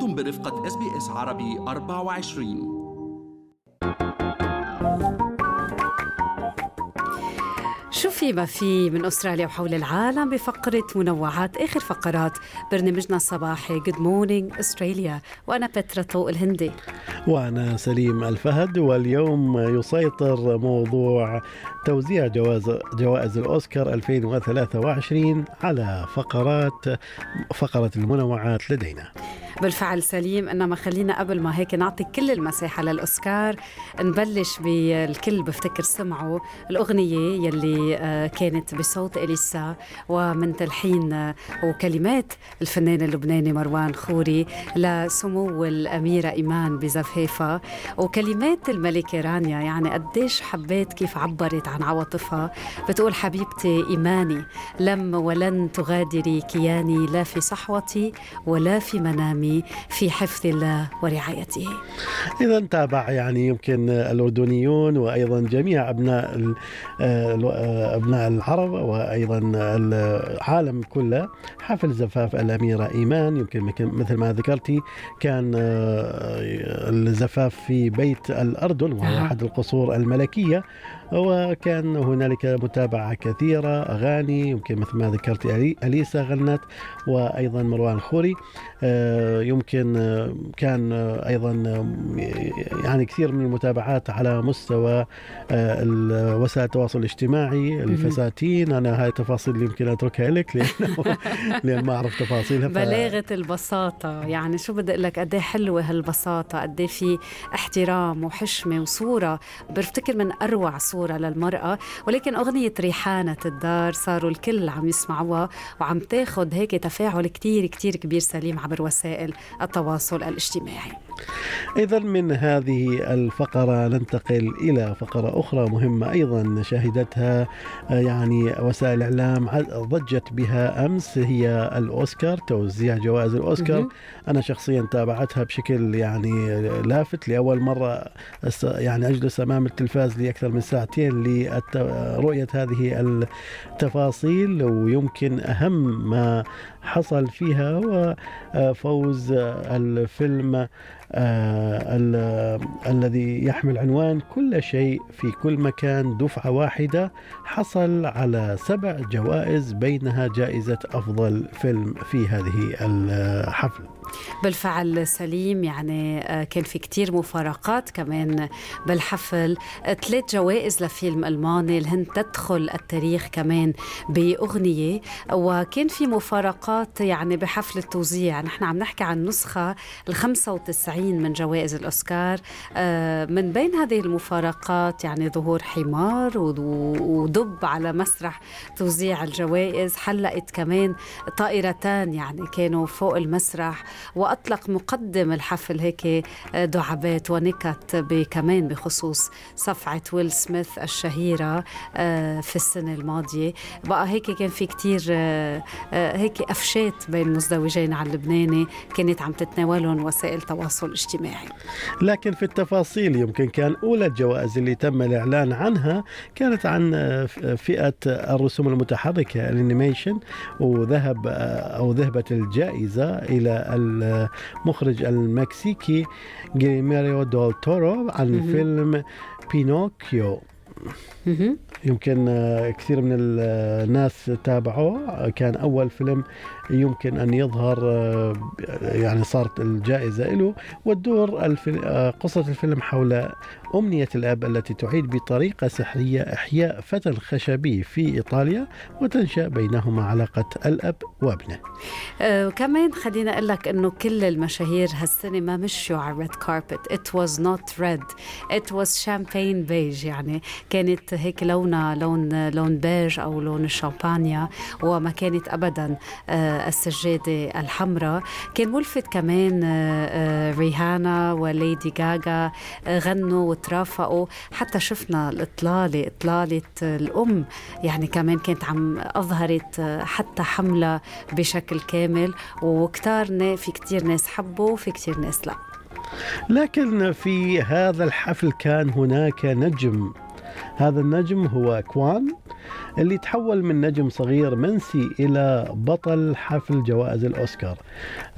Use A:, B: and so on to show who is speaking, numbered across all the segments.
A: أنتم برفقة SBS عربي 24
B: شو في ما في من أستراليا وحول العالم بفقرة منوعات آخر فقرات. برنامجنا الصباحي Good Morning Australia وأنا بترا طوق الهندي.
C: وأنا سليم الفهد. واليوم يسيطر موضوع توزيع جواز جوائز الأوسكار 2023 على فقرات فقرة المنوعات لدينا.
B: بالفعل سليم. إنما خلينا قبل ما هيك نعطي كل المساحة للأوسكار نبلش بالكل بفتكر سمعوا الأغنية يلي آه، كانت بصوت إليسا ومن تلحين آه، وكلمات الفنان اللبناني مروان خوري لسمو الأميرة إيمان بزفافه وكلمات الملكة رانيا يعني قديش حبيت كيف عبرت عن عواطفها. بتقول حبيبتي إيماني لم ولن تغادري كياني لا في صحوتي ولا في منامي. في حفظ الله ورعايته.
C: إذا تابع يعني يمكن الأردنيون وأيضا جميع أبناء ال- آه، أبناء العرب وأيضا العالم كله. حفل زفاف الأميرة إيمان يمكن مك- مثل ما ذكرتي كان آه، الزفاف في بيت الأردن وهو
B: أها.
C: أحد القصور الملكية. وكان هنالك متابعة كثيرة أغاني يمكن مثل ما ذكرت ألي- أليسا غنت وأيضا مروان خوري. آه، يمكن آه، كان آه، أيضا يعني كثير من المتابعات على مستوى وسائل التواصل الاجتماعي الفساتين. أنا هاي التفاصيل اللي يمكن أتركها لك لأنه لأن ما أعرف تفاصيلها ف-
B: بلاغة البساطة. يعني شو بدي أقول لك؟ قد إيه حلوة هالبساطة؟ قد إيه في احترام وحشمة وصورة؟ بفتكر من أروع صورة للمرأة ولكن أغنية ريحانة الدار صاروا الكل عم يسمعوها وعم تاخد هيك تفاعل كتير كتير كبير سليم عبر وسائل التواصل الاجتماعي.
C: إذا من هذه الفقرة ننتقل إلى فقرة أخرى مهمة أيضا شهدتها آه، يعني وسائل الإعلام ضجت بها أمس هي الأوسكار توزيع جوائز الأوسكار. أنا شخصيا تابعتها بشكل يعني لافت لأول مرة يعني أجلس أمام التلفاز لأكثر من ساعتين لرؤية هذه التفاصيل ويمكن أهم ما حصل فيها هو آه، فوز آه، الفيلم آه، ال- الذي يحمل عنوان كل شيء في كل مكان دفعة واحدة. حصل على سبع جوائز بينها جائزة أفضل فيلم في هذه الحفل
B: بالفعل سليم يعني آه، كان في كتير مفارقات كمان بالحفل. ثلاث جوائز لفيلم ألماني الهند تدخل التاريخ كمان بأغنية. وكان في مفارقات يعني بحفل التوزيع. نحن عم نحكي عن نسخة ال 95 من جوائز الأوسكار. آه، من بين هذه المفارقات يعني ظهور حمار ودب على مسرح توزيع الجوائز. حلقت كمان طائرتان يعني كانوا فوق المسرح. وأطلق مقدم الحفل هيك دعابات ونكت كمان بخصوص صفعة ويل سميث الشهيرة آه، في السنة الماضية. بقى هيك كان في كتير آه، آه، هيك قفشات بين مزدوجين على اللبناني كانت عم تتناولهم وسائل التواصل الاجتماعي
C: لكن في التفاصيل يمكن كان أولى الجوائز اللي تم الإعلان عنها كانت عن آه، فئة الرسوم المتحركة ال animation وذهب آه، أو ذهبت الجائزة إلى المخرج المكسيكي جييرمو ديل تورو عن. فيلم بينوكيو. يمكن آه، كثير من الناس تابعوه آه، كان أول فيلم يمكن أن يظهر آه، يعني صارت الجائزة له وتدور آه، قصة الفيلم حول أمنية الأب التي تعيد بطريقة سحرية إحياء فتى خشبي في إيطاليا وتنشأ بينهما علاقة الأب وابنه.
B: آه، وكمان خلينا أقول لك إنه كل المشاهير هالسنه ما مشوا على ال red carpet it was not red it was champagne beige يعني كانت هيك لونها لون لون بيج أو لون الشامبانيا وما كانت ابدا آه، السجادة الحمراء. كان ملفت كمان آه، آه، ريهانا وليدي غاغا غنوا وترافقوا حتى شفنا الإطلالة إطلالة الأم يعني كمان كانت عم أظهرت آه، حتى حملة بشكل كامل. وكتار في كتير ناس حبوا وفي كتير ناس لا.
C: لكن في هذا الحفل كان هناك نجم. هذا النجم هو كوان. اللي تحول من نجم صغير منسي إلى بطل حفل جوائز الأوسكار.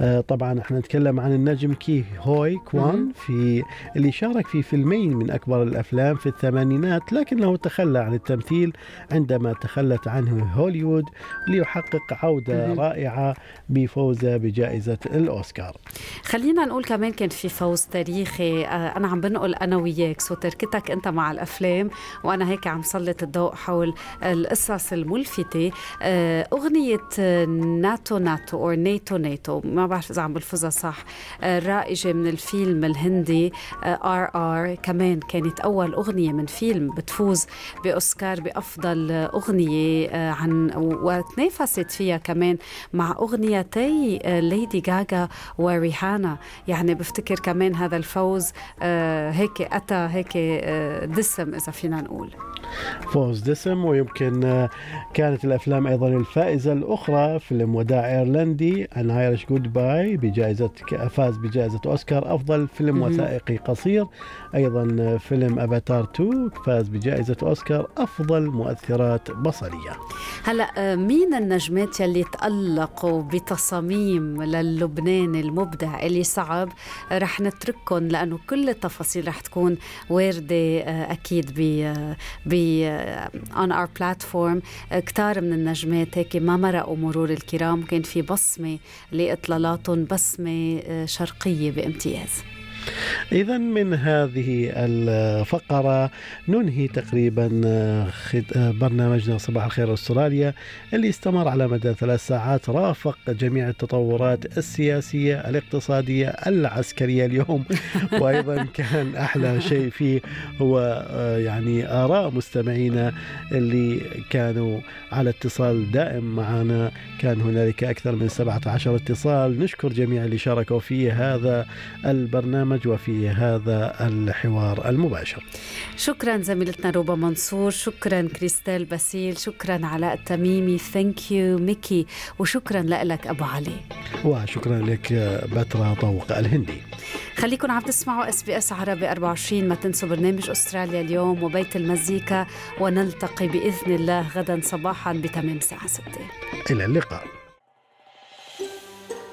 C: آه، طبعا إحنا نتكلم عن النجم كي هوي كوان في اللي شارك في فيلمين من أكبر الأفلام في الثمانينات لكنه تخلى عن التمثيل عندما تخلت عنه هوليوود ليحقق عودة رائعة بفوزه بجائزة الأوسكار.
B: خلينا نقول كمان كان في فوز تاريخي. آه، أنا عم بنقل أنا وياك so تركتك أنت مع الأفلام وأنا هيك عم سلط الضوء حول القصص الملفتة آه، أغنية ناتو ناتو أو نيتو نيتو ما بعرف إذا عم بلفظها صح آه، رائجة من الفيلم الهندي RRR كمان كانت أول أغنية من فيلم بتفوز بأوسكار بأفضل أغنية عن وتنافست فيها كمان مع اغنيتي ليدي جاجا وريهانا يعني بفتكر كمان هذا الفوز آه، هيك أتى هيك آه، دسم إذا فينا نقول.
C: فوز دسم ويمكن آه، كانت الأفلام أيضا الفائزة الأخرى فيلم وداع إيرلندي An Irish Goodbye بجائزة فاز بجائزة أوسكار أفضل فيلم وثائقي قصير. أيضا فيلم افاتار 2 فاز بجائزة أوسكار أفضل مؤثرات بصرية.
B: هلا مين النجمات يلي تألقوا بتصاميم للبناني المبدع إيلي صعب؟ رح نترككم لأنه كل التفاصيل رح تكون واردة أكيد ب ب on our platform كتار من النجمات هيك ما مرقوا مرور الكرام. كان في بصمة لإطلالاتهم بصمة آه، شرقية بامتياز.
C: إذا من هذه الفقرة ننهي تقريبا برنامجنا صباح الخير أستراليا اللي استمر على مدى ثلاث ساعات. رافق جميع التطورات السياسية الاقتصادية العسكرية اليوم. وأيضا كان أحلى شيء فيه هو يعني آراء مستمعينا اللي كانوا على اتصال دائم معنا. كان هنالك أكثر من 17 اتصال. نشكر جميع اللي شاركوا في هذا البرنامج. وفي هذا الحوار المباشر.
B: شكرا زميلتنا روبا منصور شكرا كريستال باسيل شكرا علاء التميمي. thank you ميكي. وشكرا لك أبو علي.
C: وشكرا لك بترا طوق الهندي.
B: خليكم عم تسمعوا إس بي إس عربي 24 ما تنسوا برنامج أستراليا اليوم وبيت المزيكا ونلتقي بإذن الله غدا صباحا بتمام الساعة 6
C: إلى اللقاء.